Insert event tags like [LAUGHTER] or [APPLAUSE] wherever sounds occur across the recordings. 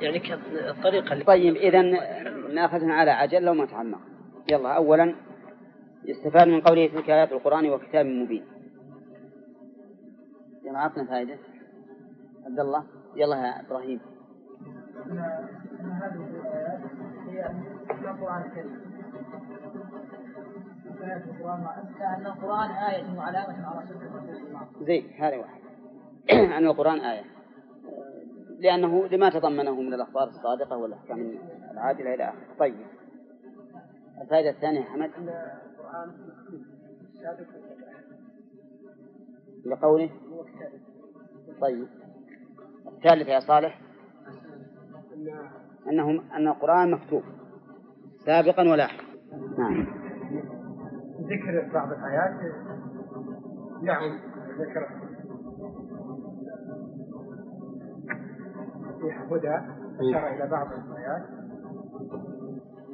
يعني الطريقة اللي طيب إذا ناخذها على عجل لو ما تعمق. يلا أولا يستفاد من قوله تلك آيات القرآن وكتاب مبين. يلا عطنا فائدة. عبد الله. يلا يا إبراهيم. هذه الآيات هي من القرآن الكريم أن القرآن آية وعلامة على صدق الرسول زين هذا واحد [CLEARS THROAT] أن القرآن آية. لأنه لما تضمنه من الأخبار الصادقة والأحكام العادلة إلى آخره. طيب. الفائدة الثانية حمد. لقوله. طيب. الثالثة يا صالح. أنه أن القرآن مكتوب. سابقا ولاحقا نعم. ذكر بعض الآيات. نعم ذكر. فيها هدى أشار إلى بعض الآيات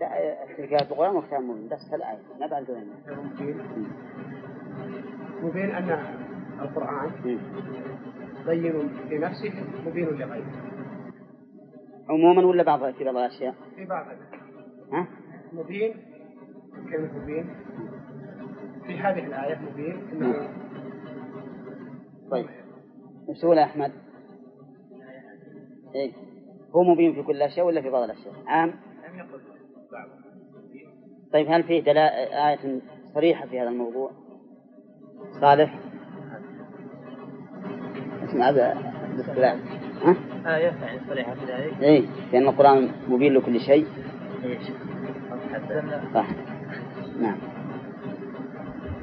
لا تلك القرآن وكتاب مبين بس الآية ما بعد مبين. مبين أن القرآن بين لنفسه مبين لغيره. عموما ولا بعض في بعض الأشياء؟ في بعض ها؟ مبين كلمة مبين. في هذه الآية مبين إنه طيب. يا أحمد؟ إيه هو مبين في كل الأشياء ولا في بعض الأشياء؟ عام؟ لم يقل بعض طيب هل فيه دلائل آية صريحة في هذا الموضوع؟ صالح؟ اسمع هذا الاصطلاح ها؟ آية يعني صريحة في ذلك إيه لأن القرآن مبين لكل شيء؟ حتى صح نعم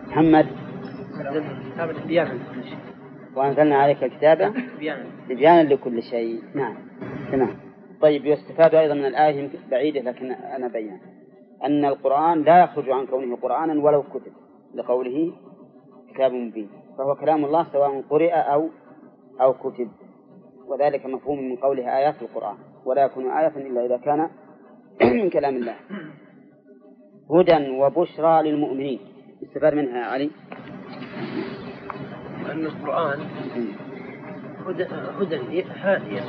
محمد كتاب بيانا لكل شيء وأنزلنا عليك الكتاب بيانا تبيانا لكل شيء. نعم. تمام. طيب يستفاد أيضا من الآية بعيدة لكن أنا بينها أن القرآن لا يخرج عن كونه قرآنا ولو كتب لقوله كتاب مبين. فهو كلام الله سواء قرئ أو أو كتب. وذلك مفهوم من قوله آيات القرآن. ولا يكون آية إلا إذا كان [CLEARS THROAT] من كلام الله. هدى وبشرى للمؤمنين. استفاد منها يا علي؟ أن القرآن هدى هدى هادية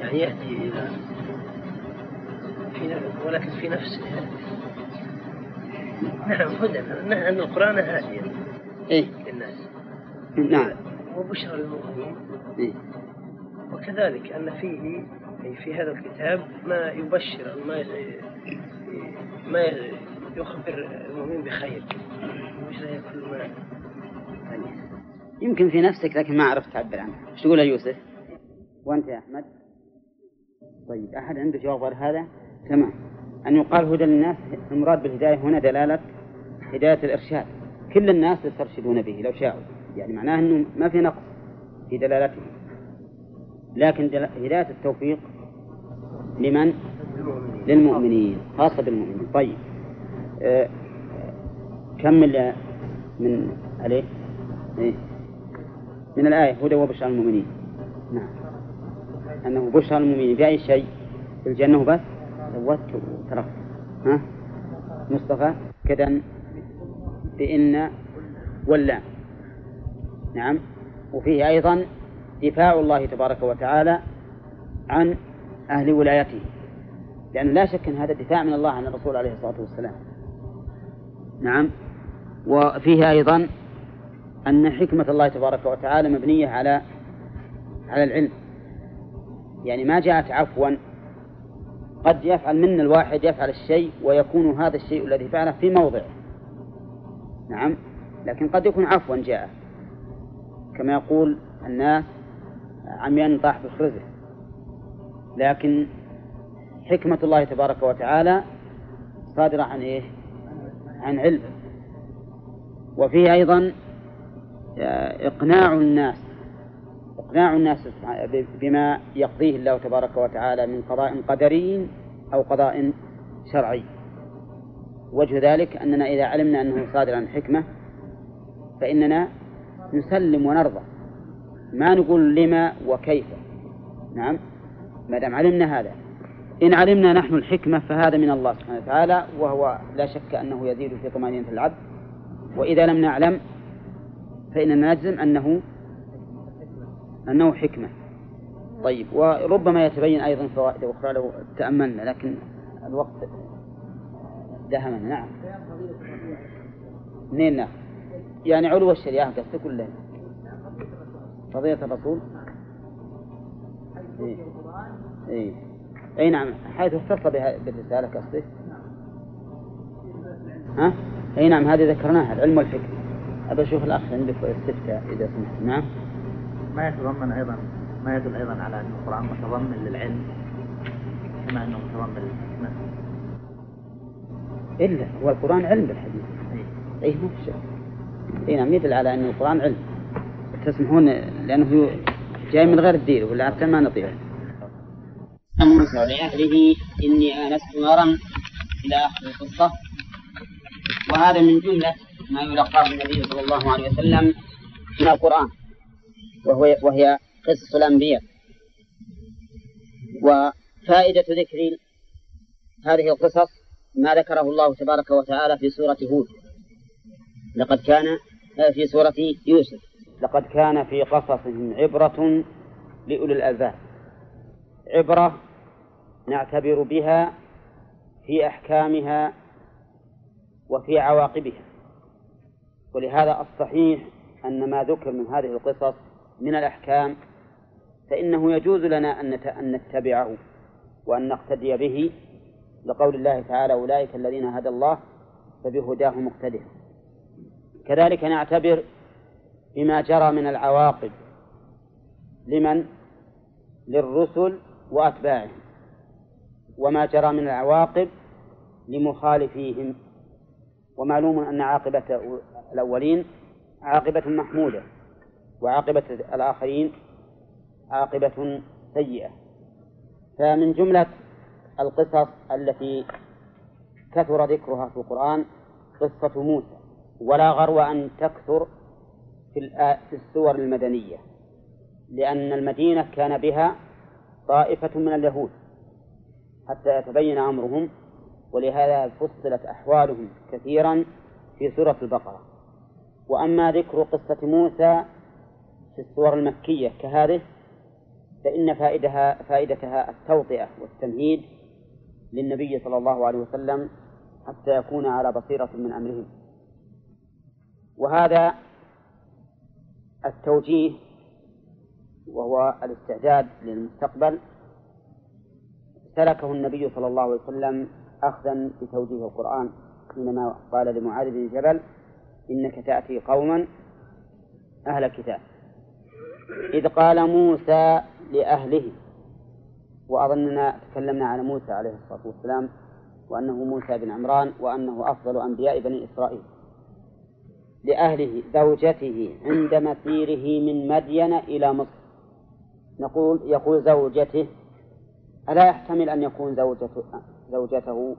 يعني يهدي إلى في ولكن في نفسه. نعم هدى. أن القرآن هادية إيه. للناس. نعم. وبشرى للمؤمنين. إيه. وكذلك أن فيه أي في هذا الكتاب ما يبشر ما ما يخبر المؤمن بخير. كل ما يعني يمكن في نفسك لكن ما عرفت تعبر عنها. إيش تقول يا يوسف؟ وأنت يا أحمد؟ طيب أحد عنده جواب غير هذا؟ تمام. أن يقال هدى للناس المراد بالهداية هنا دلالة هداية الإرشاد. كل الناس يسترشدون به لو شاءوا. يعني معناه إنه ما في نقص في دلالته. لكن دل... هداية التوفيق لمن؟ للمؤمنين خاصة بالمؤمنين. طيب. آه، كمل من عليه؟ إيه؟ من الآية هدى وبشرى المؤمنين نعم. أنه بشرى المؤمنين بأي شيء؟ في الجنة وبس؟ سوت وتركت ها؟ مصطفى كذا بإن واللام نعم. وفيه أيضا دفاع الله تبارك وتعالى عن أهل ولايته. لأنه لا شك أن هذا دفاع من الله عن الرسول عليه الصلاة والسلام. نعم. وفيه أيضا أن حكمة الله تبارك وتعالى مبنية على على العلم. يعني ما جاءت عفوا قد يفعل منا الواحد يفعل الشيء ويكون هذا الشيء الذي فعله في موضعه. نعم لكن قد يكون عفوا جاء. كما يقول الناس عميان طاح بخرزه لكن حكمة الله تبارك وتعالى صادرة عن إيه؟ عن علم. وفيه أيضا إقناع الناس إقناع الناس بما يقضيه الله تبارك وتعالى من قضاء قدري أو قضاء شرعي. وجه ذلك أننا إذا علمنا أنه صادر عن حكمة فإننا نسلم ونرضى. ما نقول لما وكيف. نعم؟ ما دام علمنا هذا. إن علمنا نحن الحكمة فهذا من الله سبحانه وتعالى وهو لا شك أنه يزيد في طمأنينة العبد. وإذا لم نعلم فإننا نجزم أنه أنه حكمة طيب وربما يتبين أيضا فوائد أخرى لو تأملنا لكن الوقت دهمنا نعم منين؟ يعني علو الشريعة قصدك ولا فضيلة الرسول؟ إيه. إيه. أي نعم حيث اختص بها بالرسالة قصدك؟ ها؟ أي نعم هذه ذكرناها العلم والفكر أبى أشوف الأخ عندك استفتاء إذا سمحت. نعم. ما يتضمن أيضا ما يدل أيضا على أن القرآن متضمن للعلم كما أنه متضمن للحكمة إلا هو القرآن علم بالحديث. إيه. أي ما في شك. أي نعم يدل على أن القرآن علم. تسمحون لأنه جاي من غير الدين ولا حتى ما نطيعه موسى لأهله إني آنست نارا إلى آخر القصة. وهذا من جملة ما يلقاه النبي صلى الله عليه وسلم من القرآن وهو وهي قصص الأنبياء. وفائدة ذكر هذه القصص ما ذكره الله تبارك وتعالى في سورة هود. لقد كان في سورة يوسف. لقد كان في قصصهم عبرة لأولي الألباب. عبرة نعتبر بها في أحكامها وفي عواقبها. ولهذا الصحيح أن ما ذكر من هذه القصص من الأحكام فإنه يجوز لنا أن نتبعه وأن نقتدي به لقول الله تعالى أولئك الذين هدى الله فبهداه مقتدر. كذلك نعتبر بما جرى من العواقب لمن؟ للرسل وأتباعهم وما جرى من العواقب لمخالفيهم. ومعلوم أن عاقبة الأولين عاقبة محمودة وعاقبة الآخرين عاقبة سيئة. فمن جملة القصص التي كثر ذكرها في القرآن قصة موسى ولا غرو أن تكثر في السور المدنية لأن المدينة كان بها طائفة من اليهود حتى يتبين أمرهم ولهذا فصلت أحوالهم كثيرا في سورة البقرة. وأما ذكر قصة موسى في السور المكية كهذه فإن فائدها فائدتها التوطئة والتمهيد للنبي صلى الله عليه وسلم حتى يكون على بصيرة من أمرهم. وهذا التوجيه وهو الاستعداد للمستقبل سلكه النبي صلى الله عليه وسلم أخذا بتوجيه القرآن حينما قال لمعاذ بن جبل إنك تأتي قوما أهل كتاب إذ قال موسى لأهله وأظننا تكلمنا عن موسى عليه الصلاة والسلام وأنه موسى بن عمران وأنه أفضل أنبياء بني إسرائيل. لأهله زوجته عند مسيره من مدين إلى مصر. نقول يقول زوجته ألا يحتمل أن يكون زوجته, زوجته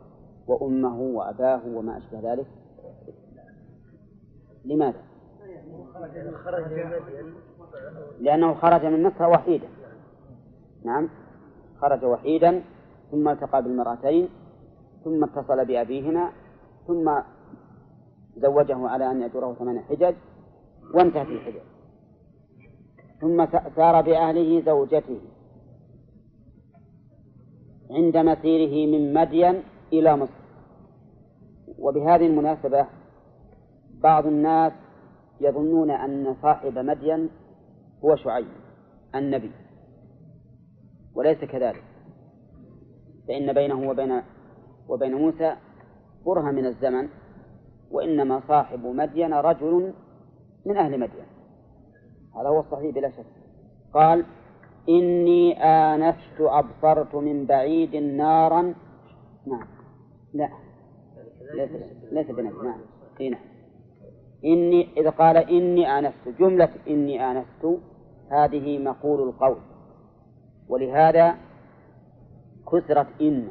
وأمه وأباه وما أشبه ذلك؟ لماذا؟ لأنه خرج من مصر وحيدا. نعم. خرج وحيدا ثم التقى بالمرأتين ثم اتصل بأبيهما ثم زوجه على أن يجره ثمان حجج وانتهت الحجج. ثم سار بأهله زوجته. عند مسيره من مدين إلى مصر. وبهذه المناسبة بعض الناس يظنون أن صاحب مدين هو شعيب النبي وليس كذلك. فإن بينه وبين وبين موسى برهة من الزمن وإنما صاحب مدين رجل من أهل مدين. هذا هو الصحيح بلا شك. قال إني آنست أبصرت من بعيد نارا. نعم. لا. ليس ليس بنبي نعم. إيه نعم. إني إذا قال إني آنست جملة إني آنست هذه مقول القول. ولهذا كثرت إن.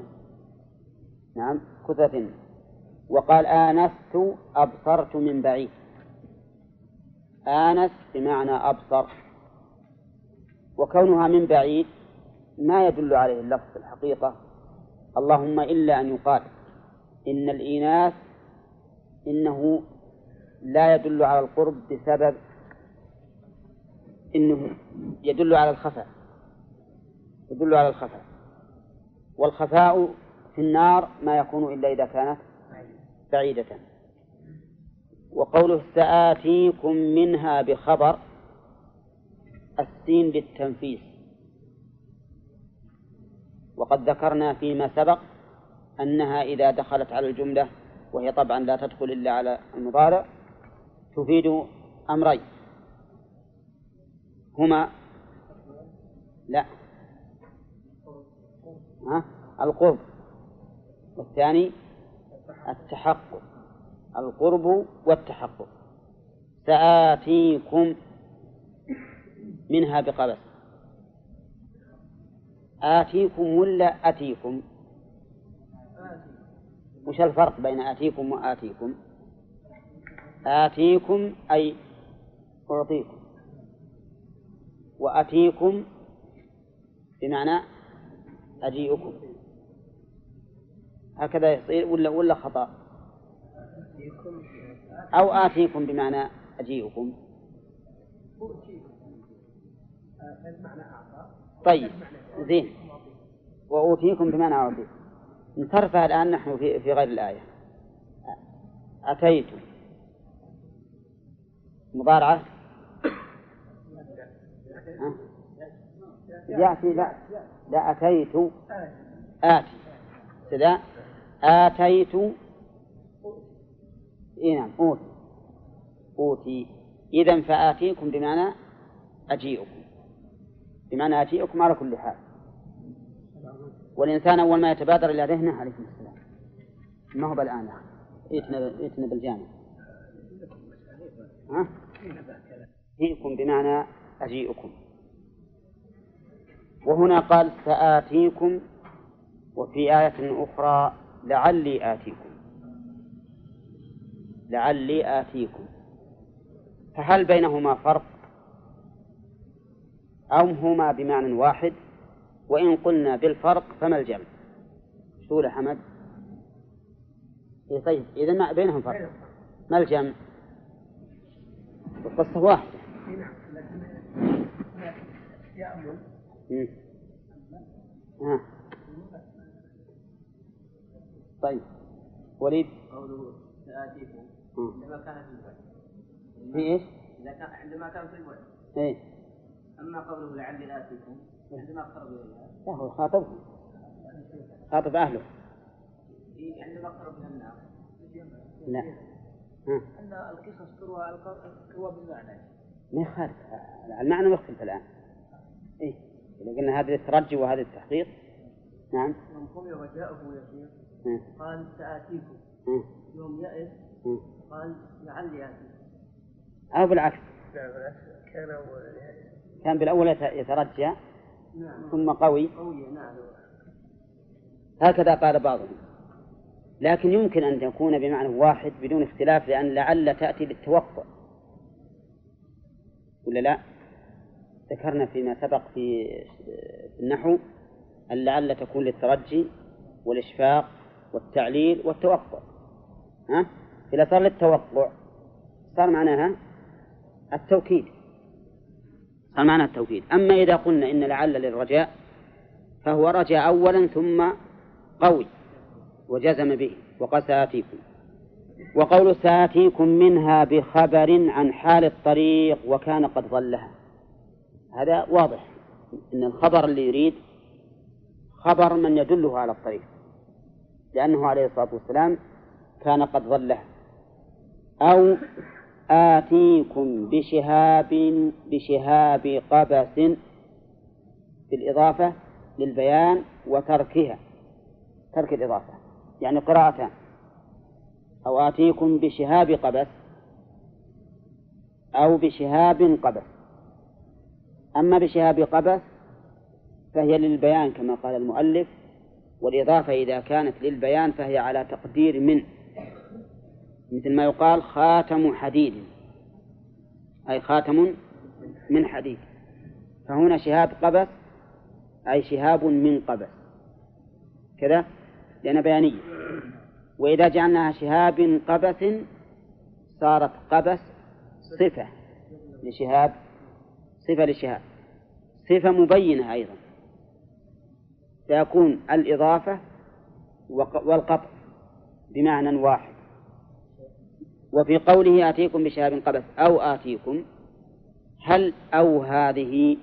نعم. كثرت إن. وقال آنست أبصرت من بعيد. آنس بمعنى أبصر. وكونها من بعيد ما يدل عليه اللفظ في الحقيقة. اللهم إلا أن يقال إن الإناث إنه لا يدل على القرب بسبب إنه يدل على الخفاء يدل على الخفاء. والخفاء في النار ما يكون إلا إذا كانت بعيدة. وقوله سآتيكم منها بخبر السين للتنفيس وقد ذكرنا فيما سبق أنها إذا دخلت على الجملة وهي طبعا لا تدخل إلا على المضارع تفيد أمرين. هما لا. ها؟ القرب. والثاني التحقق. القرب والتحقق. سآتيكم منها بقبس. آتيكم ولا أتيكم؟ وش الفرق بين آتيكم وآتيكم؟ آتيكم أي أعطيكم. وأتيكم بمعنى أجيئكم. هكذا يصير ولا ولا خطأ؟ أو آتيكم بمعنى أجيئكم. طيب زين. وأوتيكم بمعنى أعطيكم نصرفها الآن نحن في, في غير الآية. أتيت مضارعة؟ يأتي. لا. لا أتيت. آتي. كذا آتيت. إي نعم أوتي. أوتي. إذا فآتيكم بمعنى أجيئكم. بمعنى أجيئكم على كل حال. والإنسان أول ما يتبادر إلى ذهنه عليكم السلام. ما هو بالآن؟ ائتنا ائتنا بالجامع. ها؟ أجيئكم بمعنى أجيئكم. وهنا قال سآتيكم وفي آية أخرى لعلي آتيكم. لعلي آتيكم. فهل بينهما فرق؟ أو هما بمعنى واحد وإن قلنا بالفرق فما الجمع؟ شو حمد؟ إيه طيب إذا ما بينهم فرق. ما الجمع؟ القصة واحدة. يأمل. ها. طيب. وليد؟ قوله سآتيكم. عندما كان في الوعد في إيش؟ عندما كان في الوعد إيه. أما قوله لعلي آتيكم عندما اقترب إليها لا هو خاطبهم خاطب أهله. إيه، عندما اقترب من النار لا. ها. أن القصص تروى تروى بالمعنى. ما يخالف المعنى مختلف الآن. إيه. إذا قلنا هذا الترجي وهذا التحقيق. نعم. يوم وجاءه يا شيخ إيه. قال سآتيكم. يوم يئس إيه. قال لعلي آتيكم. أو بالعكس. لا بالعكس. كان أول كان بالأول يت- يترجى نعم. ثم قوي. نعم. هكذا قال بعضهم. لكن يمكن أن يكون بمعنى واحد بدون اختلاف لأن لعل تأتي للتوقع ولا لا؟ ذكرنا فيما سبق في في النحو أن لعل تكون للترجي والإشفاق والتعليل والتوقع. ها؟ إذا صار للتوقع صار معناها التوكيد. صار معناها التوكيد أما إذا قلنا إن لعل للرجاء فهو رجع أولا ثم قوي وجزم به وقال سآتيكم. وقول سآتيكم منها بخبر عن حال الطريق وكان قد ظلها. هذا واضح. أن الخبر اللي يريد خبر من يدله على الطريق. لأنه عليه الصلاة والسلام كان قد ظلها. أو آتيكم بشهاب بشهاب قبس بالإضافة للبيان وتركها ترك الإضافة يعني قراءتان. أو آتيكم بشهاب قبس أو بشهاب قبس. أما بشهاب قبس فهي للبيان كما قال المؤلف والإضافة إذا كانت للبيان فهي على تقدير من مثل ما يقال خاتم حديد. أي خاتم من حديد. فهنا شهاب قبس أي شهاب من قبس. كذا؟ لأن بيانية. وإذا جعلناها شهاب قبس صارت قبس صفة لشهاب صفة لشهاب. صفة مبينة أيضا. فيكون الإضافة والقطع بمعنى واحد. وفي قوله آتيكم بشهاب قبس أو آتيكم هل أو هذه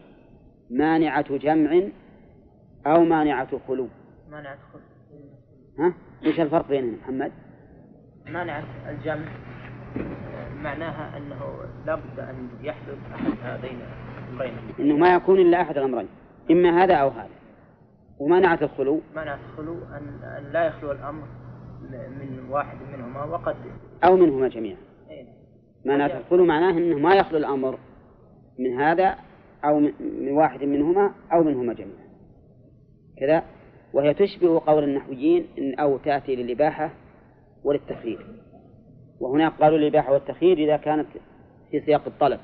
مانعة جمع أو مانعة خلو؟ مانع الخلق ها؟ إيش الفرق بينهم محمد؟ مانع الجمع معناها أنه لا بد أن يحدث أحد هذين الأمرين. إنه ما يكون إلا أحد الأمرين إما هذا أو هذا. ومانعة الخلو؟ مانع الخلو أن لا يخلو الأمر من واحد منهما وقد أو منهما جميعا. إيه. مانعة الخلو معناه أنه ما يخلو الأمر من هذا أو من من واحد منهما أو منهما جميعا. كذا. وهي تشبه قول النحويين إن أو تأتي للإباحة وللتخيير وهناك قالوا الإباحة والتخيير إذا كانت في سياق الطلب.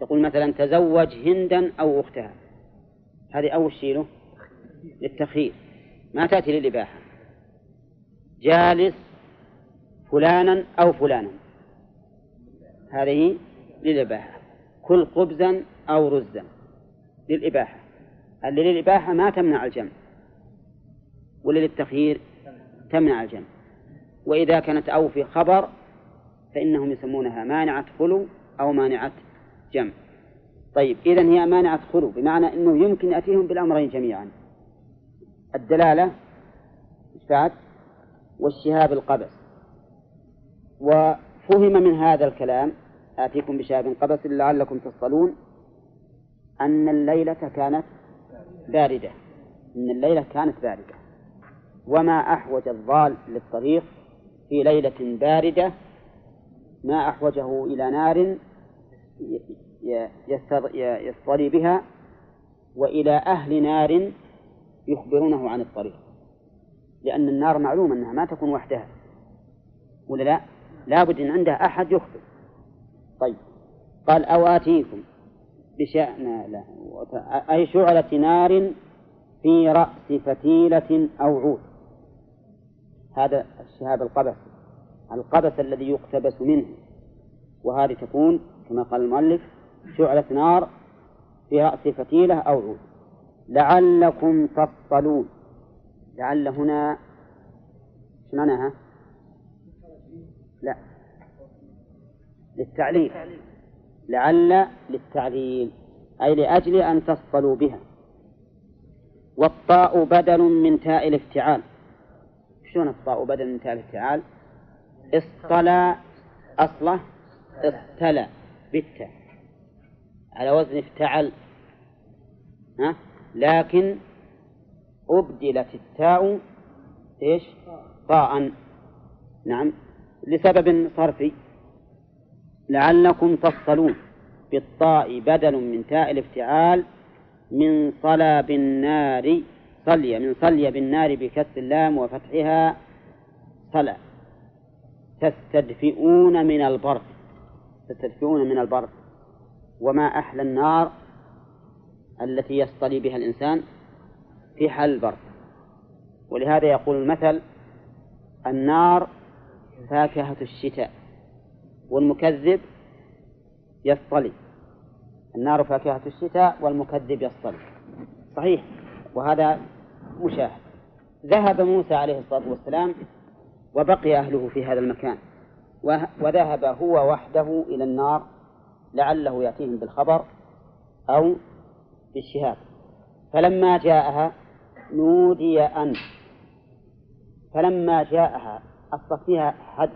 تقول مثلا تزوج هندا أو أختها. هذه أول شيء له للتخيير ما تأتي للإباحة. جالس فلانا أو فلانا. هذه للإباحة. كل خبزا أو رزا للإباحة. اللي للإباحة ما تمنع الجمع. واللي للتخيير تمنع الجمع. وإذا كانت أو في خبر فإنهم يسمونها مانعة خلو أو مانعة جمع. طيب إذا هي مانعة خلو بمعنى أنه يمكن يأتيهم بالأمرين جميعا. الدلالة بعد؟ والشهاب القبس. وفهم من هذا الكلام آتيكم بشهاب قبس لعلكم تصطلون أن الليلة كانت باردة. أن الليلة كانت باردة. وما أحوج الضال للطريق في ليلة باردة ما أحوجه إلى نار يصطلي بها وإلى أهل نار يخبرونه عن الطريق. لأن النار معلوم أنها ما تكون وحدها. ولا لا؟ لابد أن عندها أحد يخبر. طيب. قال أو آتيكم بشأن لا أي شعلة نار في رأس فتيلة أو عود. هذا الشهاب القبس القبس الذي يقتبس منه. وهذه تكون كما قال المؤلف شعلة نار في رأس فتيلة أو عود. لعلكم تصطلون. لعل هنا إيش معناها؟ لا. للتعليل. لعل للتعليل. أي لأجل أن تصطلوا بها. والطاء بدل من تاء الافتعال. شلون الطاء بدل من تاء الافتعال؟ اصطلى. أصلة. اصطلى. بالتاء. على وزن افتعل. ها؟ لكن أبدلت التاء إيش؟ طاء. نعم. لسبب صرفي. لعلكم تصلون بالطاء بدل من تاء الافتعال من صلى بالنار صلي من صلي بالنار بكسر اللام وفتحها صلى. تستدفئون من البرد. تستدفئون من البرد. وما أحلى النار التي يصطلي بها الإنسان؟ في حال البرد. ولهذا يقول المثل النار فاكهة الشتاء والمكذب يصطلي. النار فاكهة الشتاء والمكذب يصطلي. صحيح؟ وهذا مشاهد. ذهب موسى عليه الصلاة والسلام وبقي أهله في هذا المكان وذهب هو وحده إلى النار لعله يأتيهم بالخبر أو بالشهاب. فلما جاءها نودي أن. فلما جاءها أصل فيها حد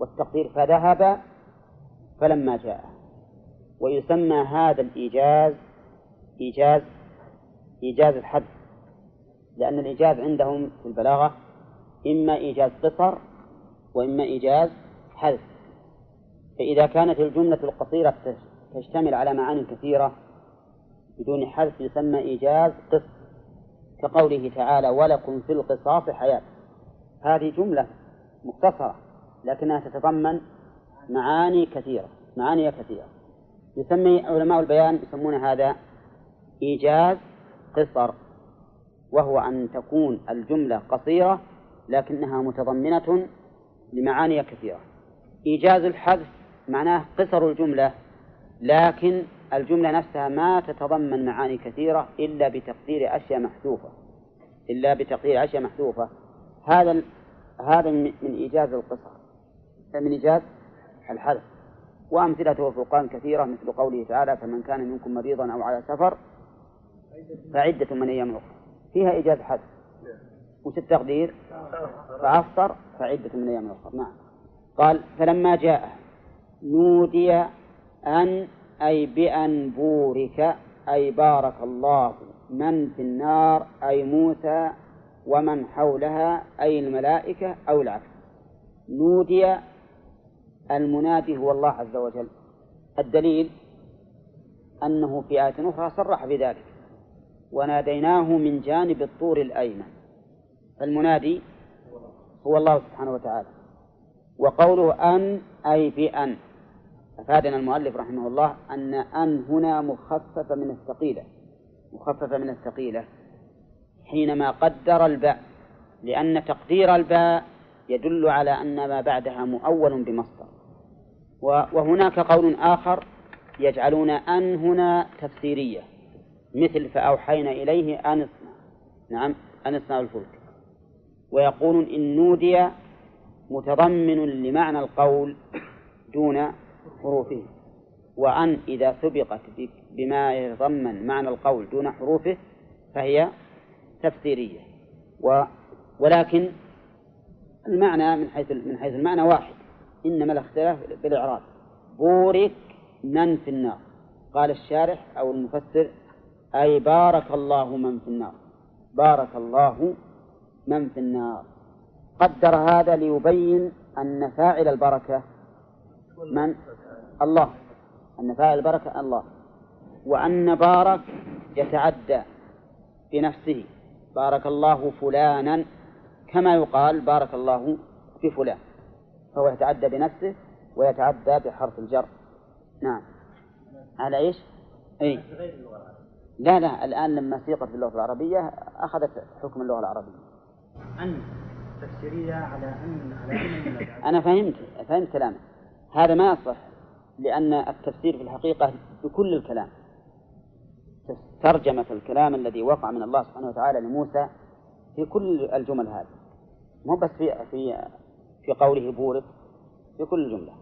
والتقدير فذهب فلما جاء ويسمى هذا الإيجاز إيجاز إيجاز الحد لأن الإيجاز عندهم في البلاغة إما إيجاز قصر وإما إيجاز حذف. فإذا كانت الجملة القصيرة تش- تشتمل على معاني كثيرة بدون حذف يسمى إيجاز قصر. كقوله تعالى ولكم في القصاص حياة. هذه جملة مختصرة لكنها تتضمن معاني كثيرة معاني كثيرة. يسمي علماء البيان يسمون هذا إيجاز قصر وهو أن تكون الجملة قصيرة لكنها متضمنة لمعاني كثيرة. إيجاز الحذف معناه قصر الجملة لكن الجملة نفسها ما تتضمن معاني كثيرة إلا بتقدير أشياء محذوفة. إلا بتقدير أشياء محذوفة. هذا هذا من من إيجاز القصر من إيجاز الحذف وأمثلته في القرآن كثيرة مثل قوله تعالى فمن كان منكم مريضا أو على سفر فعدة من أيام أخرى. فيها إيجاز حذف وش التقدير؟ فأفطر فعدة من أيام أخرى. نعم. قال فلما جاء نودي أن أي بأن بورك أي بارك الله من في النار أي موسى ومن حولها أي الملائكة أو العكس. نودي المنادي هو الله عز وجل. الدليل أنه في آية أخرى صرح بذلك. وناديناه من جانب الطور الأيمن. فالمنادي هو الله سبحانه وتعالى. وقوله أن أي بأن. أفادنا المؤلف رحمه الله أن أن هنا مخففة من الثقيلة مخففة من الثقيلة حينما قدر الباء لأن تقدير الباء يدل على أن ما بعدها مؤول بمصدر. وهناك قول آخر يجعلون أن هنا تفسيرية مثل فأوحينا إليه أن اصنع. نعم أن اصنع الفلك. ويقولون إن نودي متضمن لمعنى القول دون حروفه. وأن إذا سبقت بما يتضمن معنى القول دون حروفه فهي تفسيرية. و ولكن المعنى من حيث من حيث المعنى واحد. إنما الاختلاف بالإعراب. بورك من في النار. قال الشارح أو المفسر أي بارك الله من في النار. بارك الله من في النار. قدر هذا ليبين أن فاعل البركة من؟ الله. أن فاعل البركة الله. وأن بارك يتعدى بنفسه. بارك الله فلانا كما يقال بارك الله في فلان. فهو يتعدى بنفسه ويتعدى بحرف الجر. نعم. على إيش؟ اي لا لا. الآن لما سيقت في اللغة العربية أخذت حكم اللغة العربية. أن تفسيرية على أن على أن أنا فهمت. فهمت كلامك. هذا ما يصح لأن التفسير في الحقيقة بكل الكلام. ترجمة الكلام الذي وقع من الله سبحانه وتعالى لموسى في كل الجمل هذه. مو بس في في في قوله بورك في كل الجملة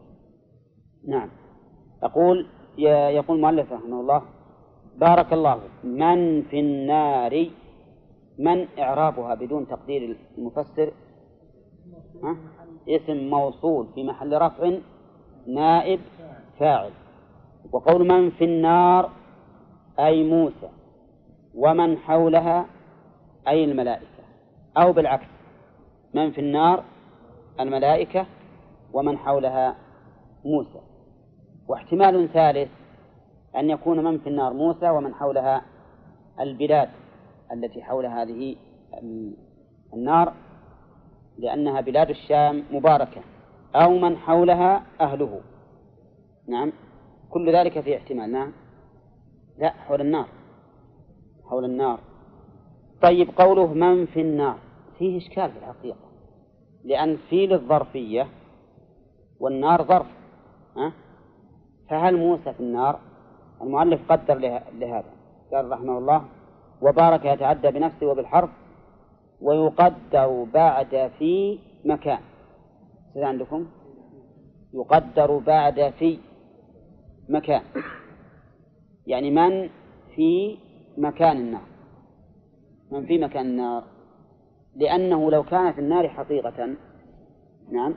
نعم. أقول ي- يقول المؤلف رحمه الله بارك الله من في النار؟ من إعرابها بدون تقدير المفسر؟ ها؟ اسم موصول في محل رفع نائب فاعل. وقول من في النار أي موسى ومن حولها أي الملائكة. أو بالعكس من في النار الملائكة ومن حولها موسى. واحتمال ثالث أن يكون من في النار موسى ومن حولها البلاد التي حول هذه ال- النار لأنها بلاد الشام مباركة. أو من حولها أهله. نعم. كل ذلك في احتمال. نعم. لا حول النار. حول النار. طيب قوله من في النار فيه إشكال في الحقيقة. لأن في للظرفية والنار ظرف. ها؟ فهل موسى في النار؟ المؤلف قدر له- لهذا. قال رحمه الله وبارك يتعدى بنفسه وبالحرف ويقدر بعد في مكان. إذا عندكم؟ يقدر بعد في مكان. يعني من في مكان النار. من في مكان النار. لأنه لو كان في النار حقيقة نعم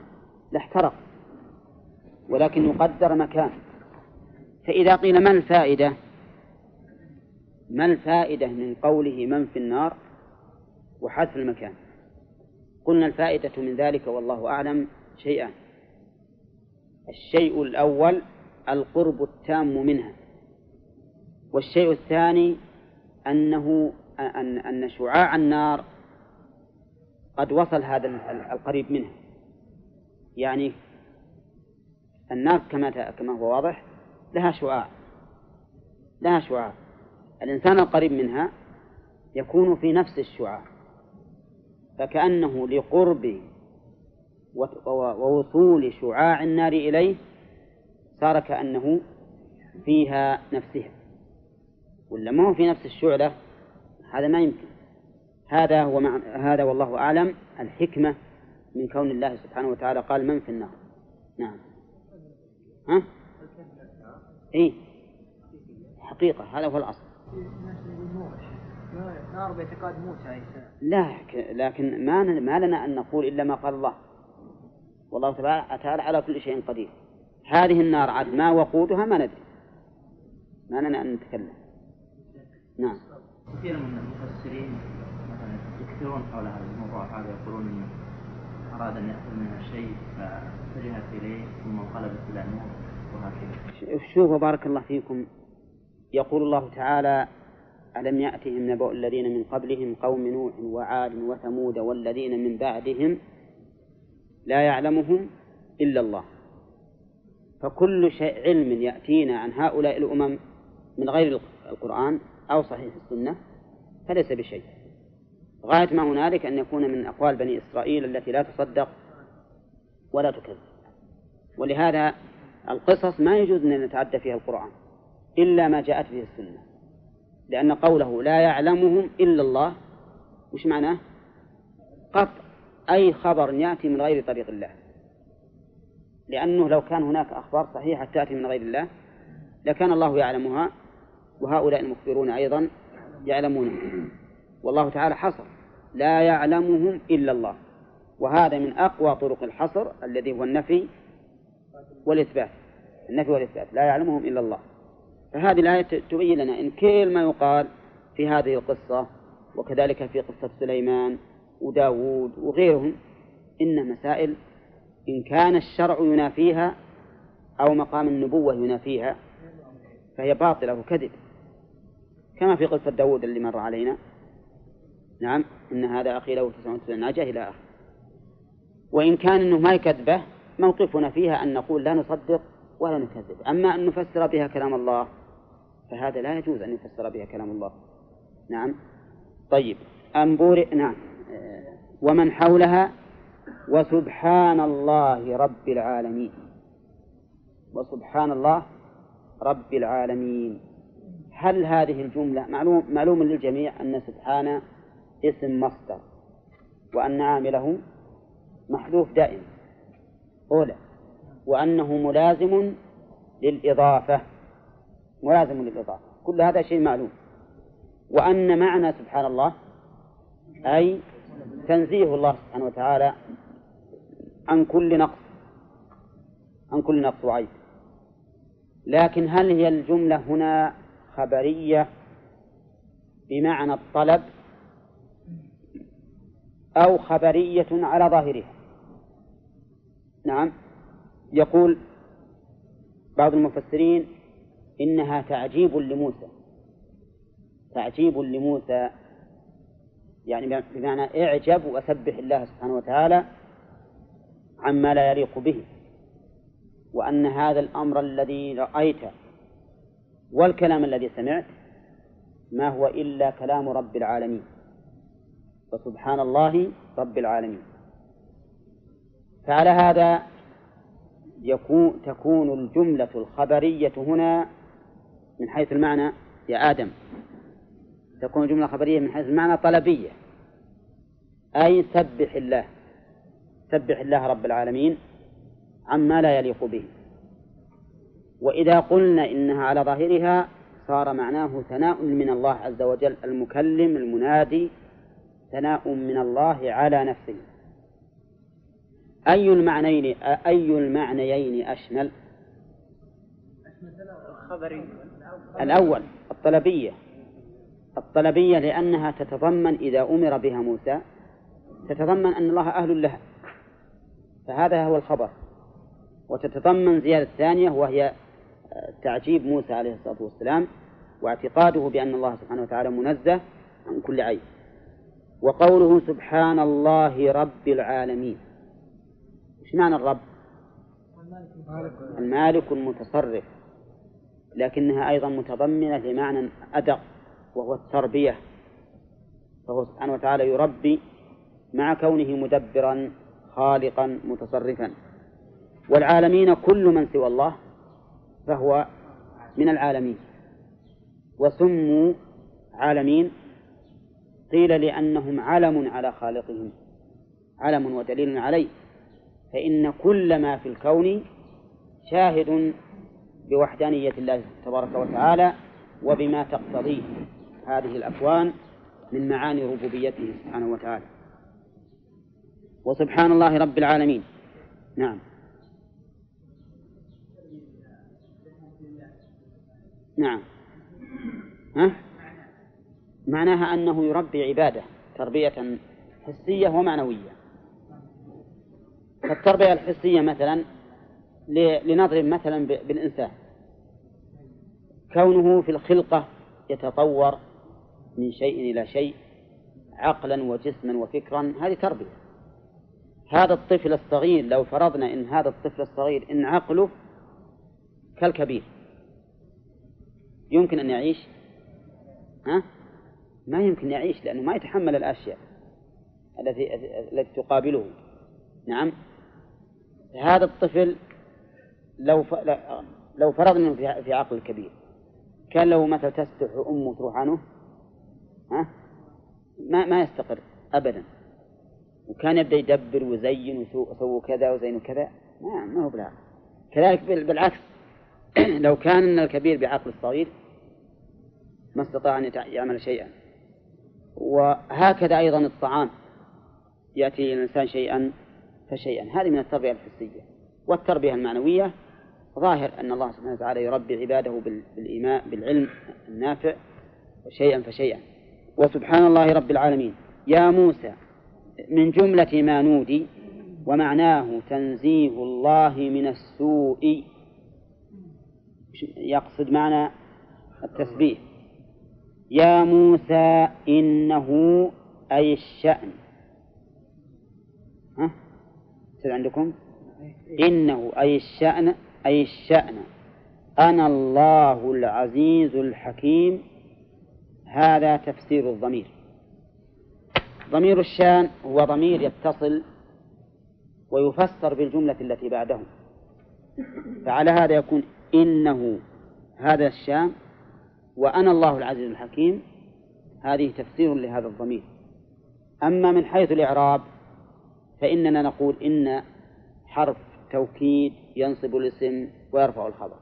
لاحترق. ولكن يقدر مكان. فإذا قيل ما الفائدة؟ ما الفائدة من قوله من في النار وحذف المكان؟ قلنا الفائدة من ذلك والله أعلم. شيئان الشيء الأول القرب التام منها. والشيء الثاني أنه أن أن شعاع النار قد وصل هذا القريب منها. يعني النار كما كما هو واضح لها شعاع. لها شعاع. الإنسان القريب منها يكون في نفس الشعاع. فكأنه لقرب ووصول شعاع النار إليه صار كأنه فيها نفسها. ولا ما هو في نفس الشعلة؟ هذا ما يمكن. هذا هو مع... هذا والله أعلم الحكمة من كون الله سبحانه وتعالى قال من في النار. نعم. ها؟ إيه. حقيقة هذا هو الأصل. نار باعتقاد موسى عليه السلام لا لكن ما ما لنا أن نقول إلا ما قال الله. والله تعالى على كل شيء قدير. هذه النار عاد ما وقودها ما ندري. ما لنا أن نتكلم. نعم. كثير من المفسرين مثلا يكثرون حول هذا الموضوع هذا يقولون انه أراد أن يأخذ منها شيء فاتجهت إليه ثم انقلبت إلى نور وهكذا. شوفوا بارك الله فيكم. يقول الله تعالى ألم يأتهم نبأ الذين من قبلهم قوم نوح وعاد وثمود والذين من بعدهم لا يعلمهم إلا الله. فكل شيء علم يأتينا عن هؤلاء الأمم من غير القرآن أو صحيح السنة فليس بشيء. غاية ما هنالك أن يكون من أقوال بني إسرائيل التي لا تصدق ولا تكذب. ولهذا القصص ما يجوز أن نتعدى فيها القرآن إلا ما جاءت به السنة. لأن قوله لا يعلمهم إلا الله وش معناه؟ قطع. أي خبر يأتي من غير طريق الله. لأنه لو كان هناك أخبار صحيحة تأتي من غير الله لكان الله يعلمها وهؤلاء المخبرون أيضا يعلمونها والله تعالى حصر. لا يعلمهم إلا الله. وهذا من أقوى طرق الحصر الذي هو النفي والإثبات. النفي والإثبات. لا يعلمهم إلا الله. فهذه الآية تبين لنا إن كل ما يقال في هذه القصة وكذلك في قصة سليمان وداود وغيرهم إن مسائل إن كان الشرع ينافيها أو مقام النبوة ينافيها فهي باطلة وكذب. كما في قصة داود اللي مر علينا. نعم إن هذا أخي له تسعة ناجة إلى آخر وإن كان أنه ما يكذبه موقفنا فيها أن نقول لا نصدق ولا نكذب. أما أن نفسر بها كلام الله فهذا لا يجوز أن يفسر بها كلام الله. نعم. طيب. أنبور نعم. ومن حولها وسبحان الله رب العالمين. وسبحان الله رب العالمين. هل هذه الجملة معلوم معلوم للجميع أن سبحان اسم مصدر وأن عامله محذوف دائما أولى. وأنه ملازم للإضافة. ملازم للإضافة. كل هذا شيء معلوم. وأن معنى سبحان الله أي تنزيه الله سبحانه وتعالى عن كل نقص عن كل نقص وعيب. لكن هل هي الجملة هنا خبرية بمعنى الطلب أو خبرية على ظاهرها؟ نعم. يقول بعض المفسرين إنها تعجيب لموسى تعجيب لموسى يعني بمعنى اعجب وسبح الله سبحانه وتعالى عما لا يليق به وأن هذا الأمر الذي رأيته والكلام الذي سمعت ما هو إلا كلام رب العالمين فسبحان الله رب العالمين. فعلى هذا يكون تكون الجملة الخبرية هنا من حيث المعنى يا آدم. تكون جملة خبرية من حيث المعنى طلبية. أي سبح الله. سبح الله رب العالمين عما لا يليق به. وإذا قلنا إنها على ظاهرها صار معناه ثناء من الله عز وجل المكلم المنادي ثناء من الله على نفسه. أي المعنيين أي المعنيين أشمل؟ الأول الطلبية. الطلبية لأنها تتضمن إذا أمر بها موسى تتضمن أن الله أهل لها. فهذا هو الخبر. وتتضمن زيادة ثانية وهي تعجيب موسى عليه الصلاة والسلام واعتقاده بأن الله سبحانه وتعالى منزه عن كل عيب. وقوله سبحان الله رب العالمين. إيش معنى الرب؟ المالك المتصرف. لكنها أيضا متضمنة لمعنى أدق. وهو التربية. فهو سبحانه وتعالى يربي مع كونه مدبرا خالقا متصرفا. والعالمين كل من سوى الله فهو من العالمين. وسموا عالمين قيل لأنهم علم على خالقهم علم ودليل عليه. فإن كل ما في الكون شاهد بوحدانية الله تبارك وتعالى وبما تقتضيه. هذه الأكوان من معاني ربوبيته سبحانه وتعالى. وسبحان الله رب العالمين. نعم. نعم. ها؟ معناها أنه يربي عبادة تربية حسية ومعنوية. فالتربية الحسية مثلا لنضرب مثلا بالإنسان. كونه في الخلقة يتطور من شيء إلى شيء عقلا وجسما وفكرا هذه تربية. هذا الطفل الصغير لو فرضنا إن هذا الطفل الصغير إن عقله كالكبير يمكن أن يعيش؟ ها؟ ما يمكن يعيش لأنه ما يتحمل الأشياء التي التي تقابله. نعم. هذا الطفل لو لو فرضنا في عقل كبير كان له مثلا تستح أمه تروح عنه؟ ها؟ ما ما يستقر أبدا. وكان يبدأ يدبر ويزين ويسوي كذا وزين كذا. ما ما هو بالعكس كذلك [CLEARS THROAT] بالعكس. لو كان الكبير بعقل الصغير ما استطاع أن يعمل شيئا. وهكذا أيضا الطعام. يأتي الإنسان شيئا فشيئا. هذه من التربية الحسية. والتربية المعنوية ظاهر أن الله سبحانه وتعالى يربي عباده بالإيمان بالعلم النافع. شيئا فشيئا. وسبحان الله رب العالمين. يا موسى من جملة ما نودي ومعناه تنزيه الله من السوء. يقصد معنى التسبيح. يا موسى إنه أي الشأن. ها؟ عندكم؟ إنه أي الشأن أي الشأن. أنا الله العزيز الحكيم. هذا تفسير الضمير. ضمير الشان هو ضمير يتصل ويفسر بالجملة التي بعده. فعلى هذا يكون إنه هذا الشام وأنا الله العزيز الحكيم هذه تفسير لهذا الضمير. أما من حيث الإعراب فإننا نقول إن حرف توكيد ينصب الاسم ويرفع الخبر.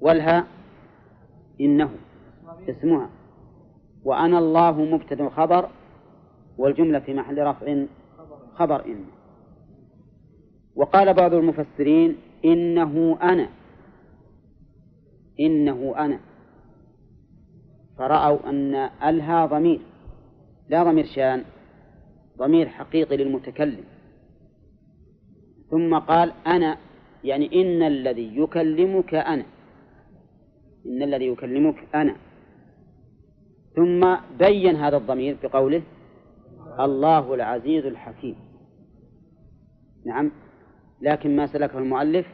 والها إنه. اسمها. وأنا الله مبتدأ خبر والجملة في محل رفع خبر إن. وقال بعض المفسرين إنه أنا. إنه أنا. فرأوا أن ألها ضمير. لا ضمير شان ضمير حقيقي للمتكلم. ثم قال أنا يعني إن الذي يكلمك أنا. إن الذي يكلمك أنا. ثم بين هذا الضمير بقوله الله العزيز الحكيم. نعم. لكن ما سلكه المؤلف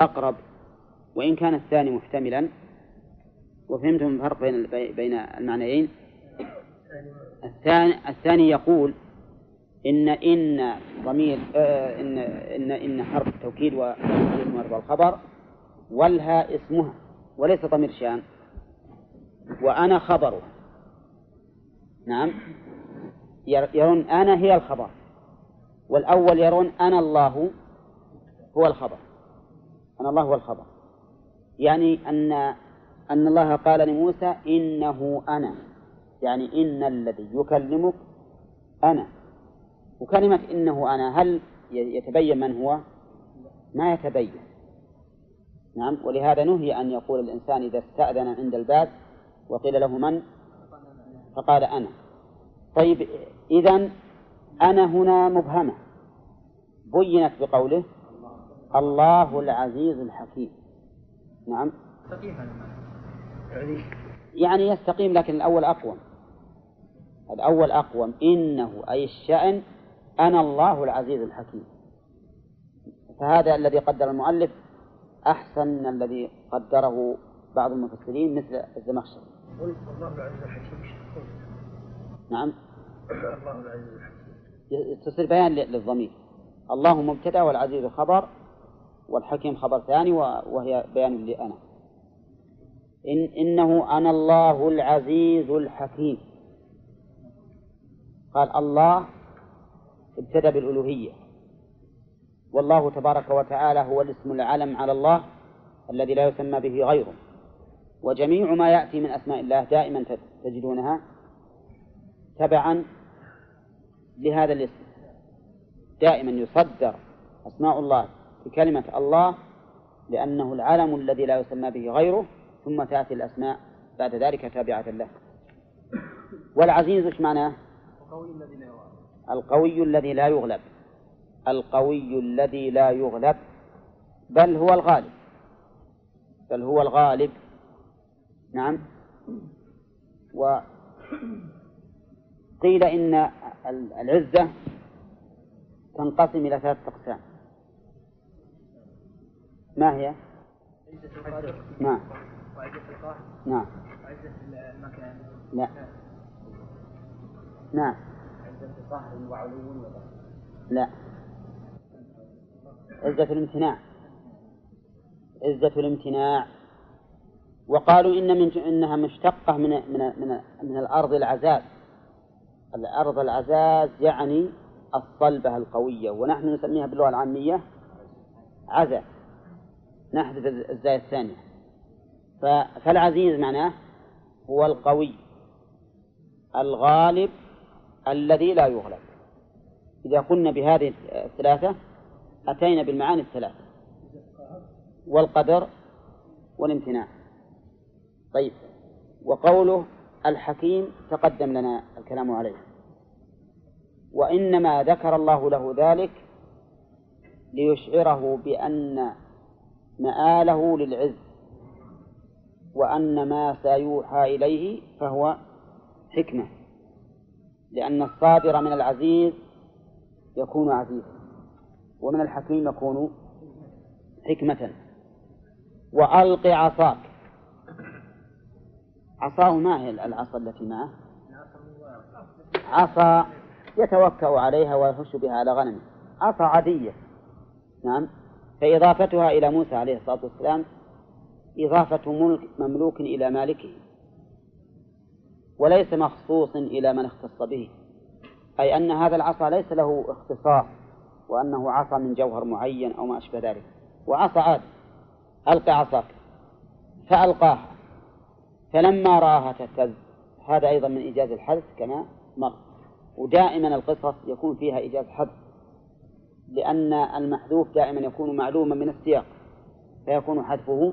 أقرب وإن كان الثاني محتملا. وفهمتم الفرق بين بين المعنيين؟ الثاني الثاني يقول إن إن ضمير آه إن إن إن حرف توكيد ومرفع الخبر والها اسمها وليس ضمير شان وأنا خبرها نعم. يرون أنا هي الخبر. والأول يرون أنا الله هو الخبر. أنا الله هو الخبر. يعني أن أن الله قال لموسى إنه أنا. يعني إن الذي يكلمك أنا. وكلمة إنه أنا هل يتبين من هو؟ ما يتبين. نعم. ولهذا نهي أن يقول الإنسان إذا استأذن عند الباب وقيل له من؟ فقال أنا. طيب إذا أنا هنا مبهمة. بينت بقوله الله العزيز الحكيم. نعم. يعني يستقيم لكن الأول أقوم. الأول أقوم. إنه أي الشأن أنا الله العزيز الحكيم. فهذا الذي قدر المؤلف أحسن من الذي قدره بعض المفسرين مثل الزمخشري. الله العزيز الحكيم نعم. الله العزيز الحكيم. تصير بيان للضمير. الله مبتدأ والعزيز خبر والحكيم خبر ثاني وهي بيان لأنا. إن إنه أنا الله العزيز الحكيم. قال الله ابتدى بالألوهية. والله تبارك وتعالى هو الاسم العلم على الله الذي لا يسمى به غيره. وجميع ما يأتي من أسماء الله دائما تجدونها تبعا لهذا الاسم. دائما يصدر أسماء الله بكلمة الله لأنه العلم الذي لا يسمى به غيره ثم تأتي الأسماء بعد ذلك تابعة له. والعزيز إيش معناه؟ القوي الذي لا يغلب. القوي الذي لا يغلب. بل هو الغالب. بل هو الغالب. نعم. وقيل إن العزة تنقسم إلى ثلاثة أقسام. ما هي؟ نعم وعزة القهر نعم. وعزة المكان لا. نعم. عزة قهر وعلو لا. عزة الامتناع. عزة الامتناع. وقالوا إن من إنها مشتقة من من من من الأرض العزاز. الأرض العزاز يعني الصلبة القوية ونحن نسميها باللغة العامية عزا. نحذف الزاية الثانية. فالعزيز معناه هو القوي الغالب الذي لا يغلب. إذا قلنا بهذه الثلاثة أتينا بالمعاني الثلاثة. والقدر والامتناع. طيب. وقوله الحكيم تقدم لنا الكلام عليه. وإنما ذكر الله له ذلك ليشعره بأن مآله للعز وأن ما سيوحى إليه فهو حكمة لأن الصادر من العزيز يكون عزيزا ومن الحكيم يكون حكمة. وألق عصاك. عصاه ما هي العصا التي معه؟ عصا يتوكأ عليها ويهش بها على غنمه عصا عادية. نعم. فإضافتها إلى موسى عليه الصلاة والسلام إضافة ملك مملوك إلى مالكه. وليس مخصوص إلى من اختص به. أي أن هذا العصا ليس له اختصاص وأنه عصا من جوهر معين أو ما أشبه ذلك. وعصا عاد ألقى عصاك. فألقاها. فلما رآها تهتز. هذا أيضا من إيجاز الحذف كما مر. ودائما القصص يكون فيها إيجاز حذف لأن المحذوف دائما يكون معلوما من السياق. فيكون حذفه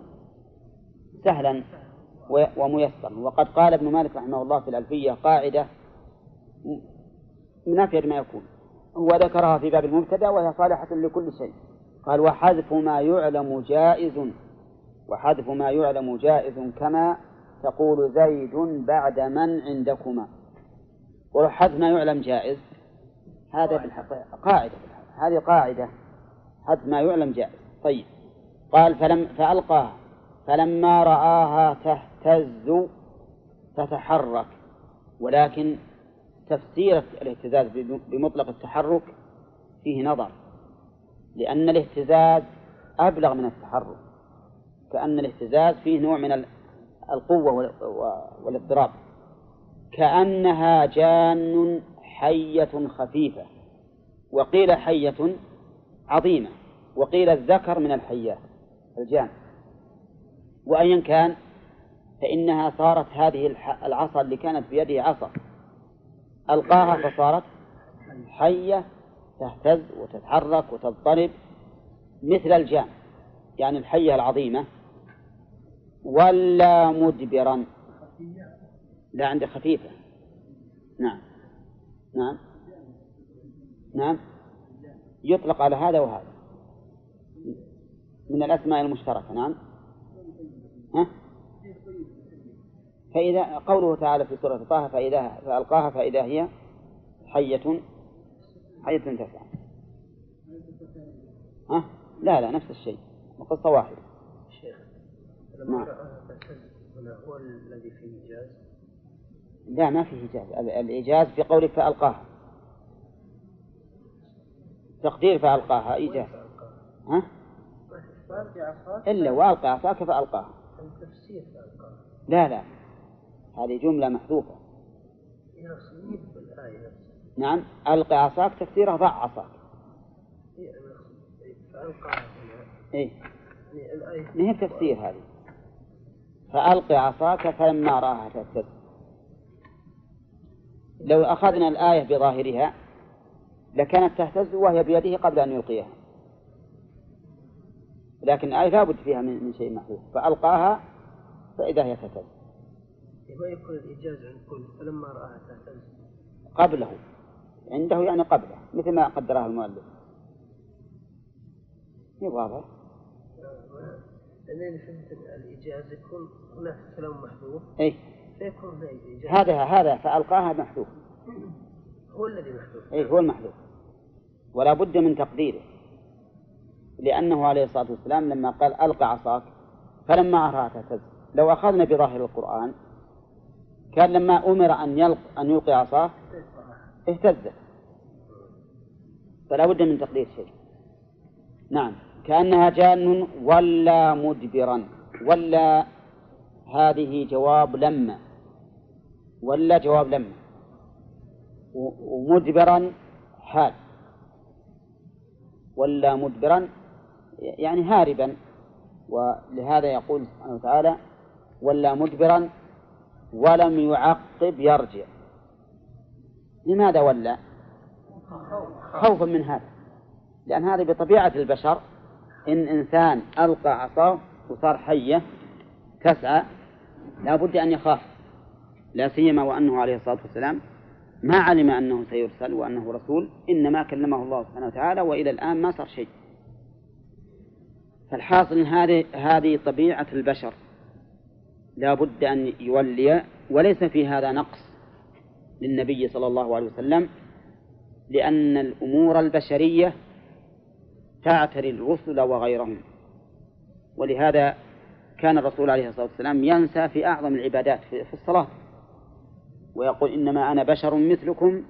سهلا وميسرا. وقد قال ابن مالك رحمه الله في الألفية قاعدة من أفيد ما يكون. هو ذكرها في باب المبتدأ وهي صالحة لكل شيء. قال وحذف ما يعلم جائز. وحذف ما يعلم جائز كما تقول زيد بعد من عندكما. وحذف ما يعلم جائز. هذا بالحقيقة قاعدة هذه قاعدة. حذف ما يعلم جائز. طيب. قال فلم فألقاها فلما رآها تهتز تتحرك. ولكن تفسير الاهتزاز بمطلق التحرك فيه نظر. لأن الاهتزاز أبلغ من التحرك. كأن الاهتزاز فيه نوع من القوة والاضطراب كأنها جان حية خفيفة وقيل حية عظيمة وقيل الذكر من الحيات الجان. وأيا كان فإنها صارت هذه العصا اللي كانت بيده عصا. ألقاها فصارت حية تهتز وتتحرك وتضطرب مثل الجان يعني الحية العظيمة ولا مدبرا. لا عندي خفيفة. نعم. نعم. نعم. يطلق على هذا وهذا. من الأسماء المشتركة. نعم. ها؟ فإذا قوله تعالى في سورة طه فإذا فألقاها فإذا هي حية حية تسعى ها؟ لا لا نفس الشيء. القصة واحدة. نعم هو الذي فيه إيجاز لا ما فيه إيجاز الإيجاز في قولك فألقاها. تقدير فألقاها إيجاز ها؟ إلا وألقى عصاك فألقاها. التفسير فألقاه لا لا. هذه جملة محذوفة. نعم. ألقى عصاك تفسيره ضع عصاك إيه، يعني ما هي تفسير هذه؟ فألقي عصاك فلما رآها تهتز لو أخذنا الآية بظاهرها لكانت تهتز وهي بيده قبل أن يلقيها. لكن الآية لابد فيها من شيء محذوف. فألقاها فإذا هي تهتز. يكون الإيجاز عند كل فلما رآها تهتز. قبله. عنده يعني قبله مثل ما قدرها المؤلف. واضح لأن فهمت الإيجاز يكون هناك كلام محذوف. إيه فيكون إيجاز هذا هذا فألقاها محذوف. هو الذي محذوف. إيه هو المحذوف. ولا بد من تقديره. لأنه عليه الصلاة والسلام لما قال ألقى عصاك فلما أراها تهتز لو أخذنا بظاهر القرآن كان لما أمر أن يلق أن يلقي عصاه اهتزت فلا بد من تقدير شيء. نعم. كأنها جان ولا مدبرا ولا هذه جواب لما ولا جواب لما ومدبرا حال. ولا مدبرا يعني هاربا. ولهذا يقول سبحانه وتعالى ولا مدبرا ولم يعقب يرجع. لماذا ولا؟ خوفا من هذا. لأن هذه بطبيعة البشر إن إنسان ألقى عصاه وصار حية تسعى لا بد أن يخاف. لا سيما وأنه عليه الصلاة والسلام ما علم أنه سيرسل وأنه رسول إنما كلمه الله سبحانه وتعالى وإلى الآن ما صار شيء. فالحاصل إن هذه هذه طبيعة البشر. لا بد أن يولي وليس في هذا نقص للنبي صلى الله عليه وسلم لأن الأمور البشرية تعتري الرسل وغيرهم. ولهذا كان الرسول عليه الصلاة والسلام ينسى في أعظم العبادات في الصلاة. ويقول إنما أنا بشر مثلكم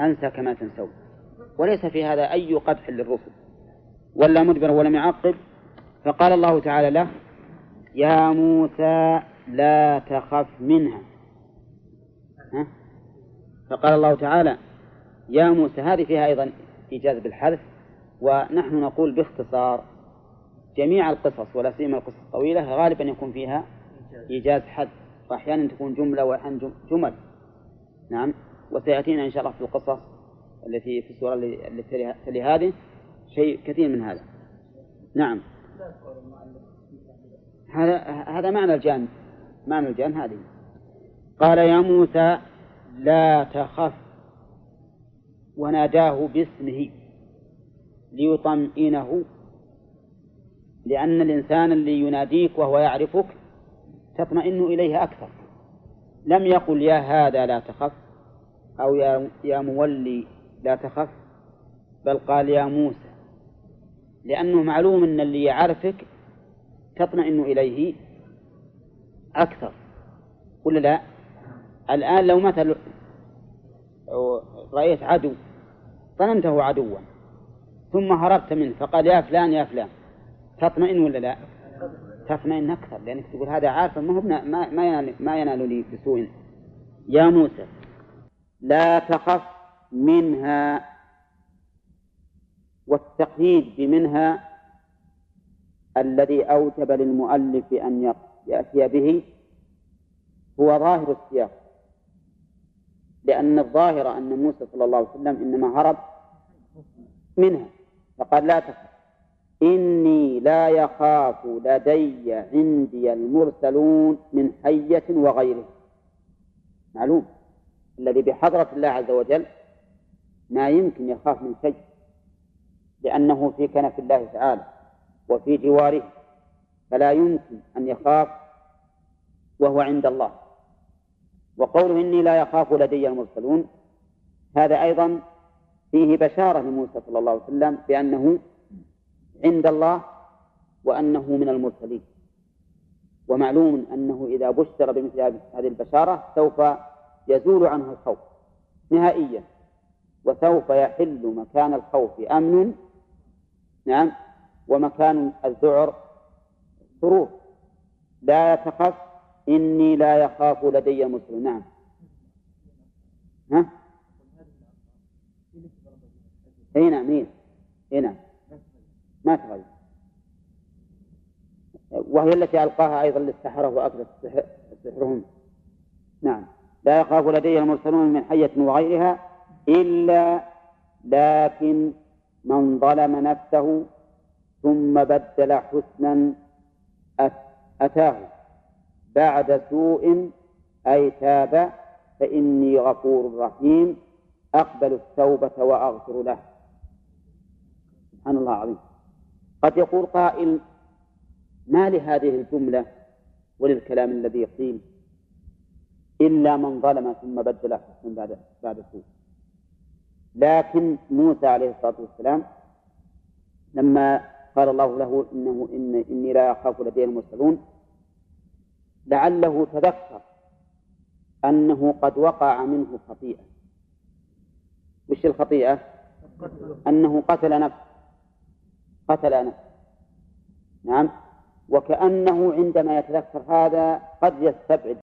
أنسى كما تنسون. وليس في هذا أي قدح للرسل. ولا مدبر ولم يعقب فقال الله تعالى له يا موسى لا تخف منها. ها؟ فقال الله تعالى يا موسى هذه فيها أيضا إيجاز بالحذف. ونحن نقول باختصار جميع القصص ولا سيما القصص الطويلة غالبا يكون فيها إيجاز حذف وأحيانا تكون جملة وأحيانا جم- جمل. نعم. وسيأتينا إن شاء الله في القصص التي في السورة تلي- تلي هذه شيء كثير من هذا. نعم. هذا هذا معنى الجان معنى الجان هذه. قال يا موسى لا تخف وناداه باسمه. ليطمئنه لأن الإنسان اللي يناديك وهو يعرفك تطمئن إليه أكثر. لم يقل يا هذا لا تخف أو يا يا مولي لا تخف بل قال يا موسى. لأنه معلوم أن اللي يعرفك تطمئن إليه أكثر. ولا لا؟ الآن لو مثل رأيت عدو ظننته عدوا. ثم هربت منه فقال يا فلان يا فلان. تطمئن ولا لا؟ تطمئن أكثر لأنك تقول هذا عارف ما ما ما ينال ما ينال لي بسوء. يا موسى لا تخف منها والتقييد بمنها الذي أوجب للمؤلف أن يأتي به هو ظاهر السياق. لأن الظاهر أن موسى صلى الله عليه وسلم إنما هرب منها. فقال لا تخف. إني لا يخاف لدي عندي المرسلون من حية وغيره معلوم؟ الذي بحضرة الله عز وجل ما يمكن يخاف من شيء لأنه في كنف الله تعالى وفي جواره فلا يمكن أن يخاف وهو عند الله. وقوله إني لا يخاف لدي المرسلون هذا أيضا فيه بشارة لموسى صلى الله عليه وسلم بأنه عند الله وأنه من المرسلين. ومعلوم أنه إذا بشر بمثل هذه البشارة سوف يزول عنه الخوف نهائيا وسوف يحل مكان الخوف أمن نعم ومكان الذعر سرور لا تخف إني لا يخاف لدي المرسلون نعم. ها؟ اي نعم اي نعم ما تغير. وهي التي ألقاها أيضا للسحرة وأكلت سحرهم. نعم. لا يخاف لدي المرسلون من حية وغيرها إلا لكن من ظلم نفسه ثم بدل حسنا أتاه. بعد سوء أي تاب فإني غفور رحيم. أقبل التوبة وأغفر له. سبحان الله العظيم. قد يقول قائل ما لهذه الجملة وللكلام الذي قيل إلا من ظلم ثم بدل حسنا بعد بعد سوء لكن موسى عليه الصلاة والسلام لما قال الله له إنه إن إني لا أخاف لدي المرسلون لعله تذكر أنه قد وقع منه خطيئة. وش الخطيئة؟ أنه قتل نفس قتل نفس نعم. وكأنه عندما يتذكر هذا قد يستبعد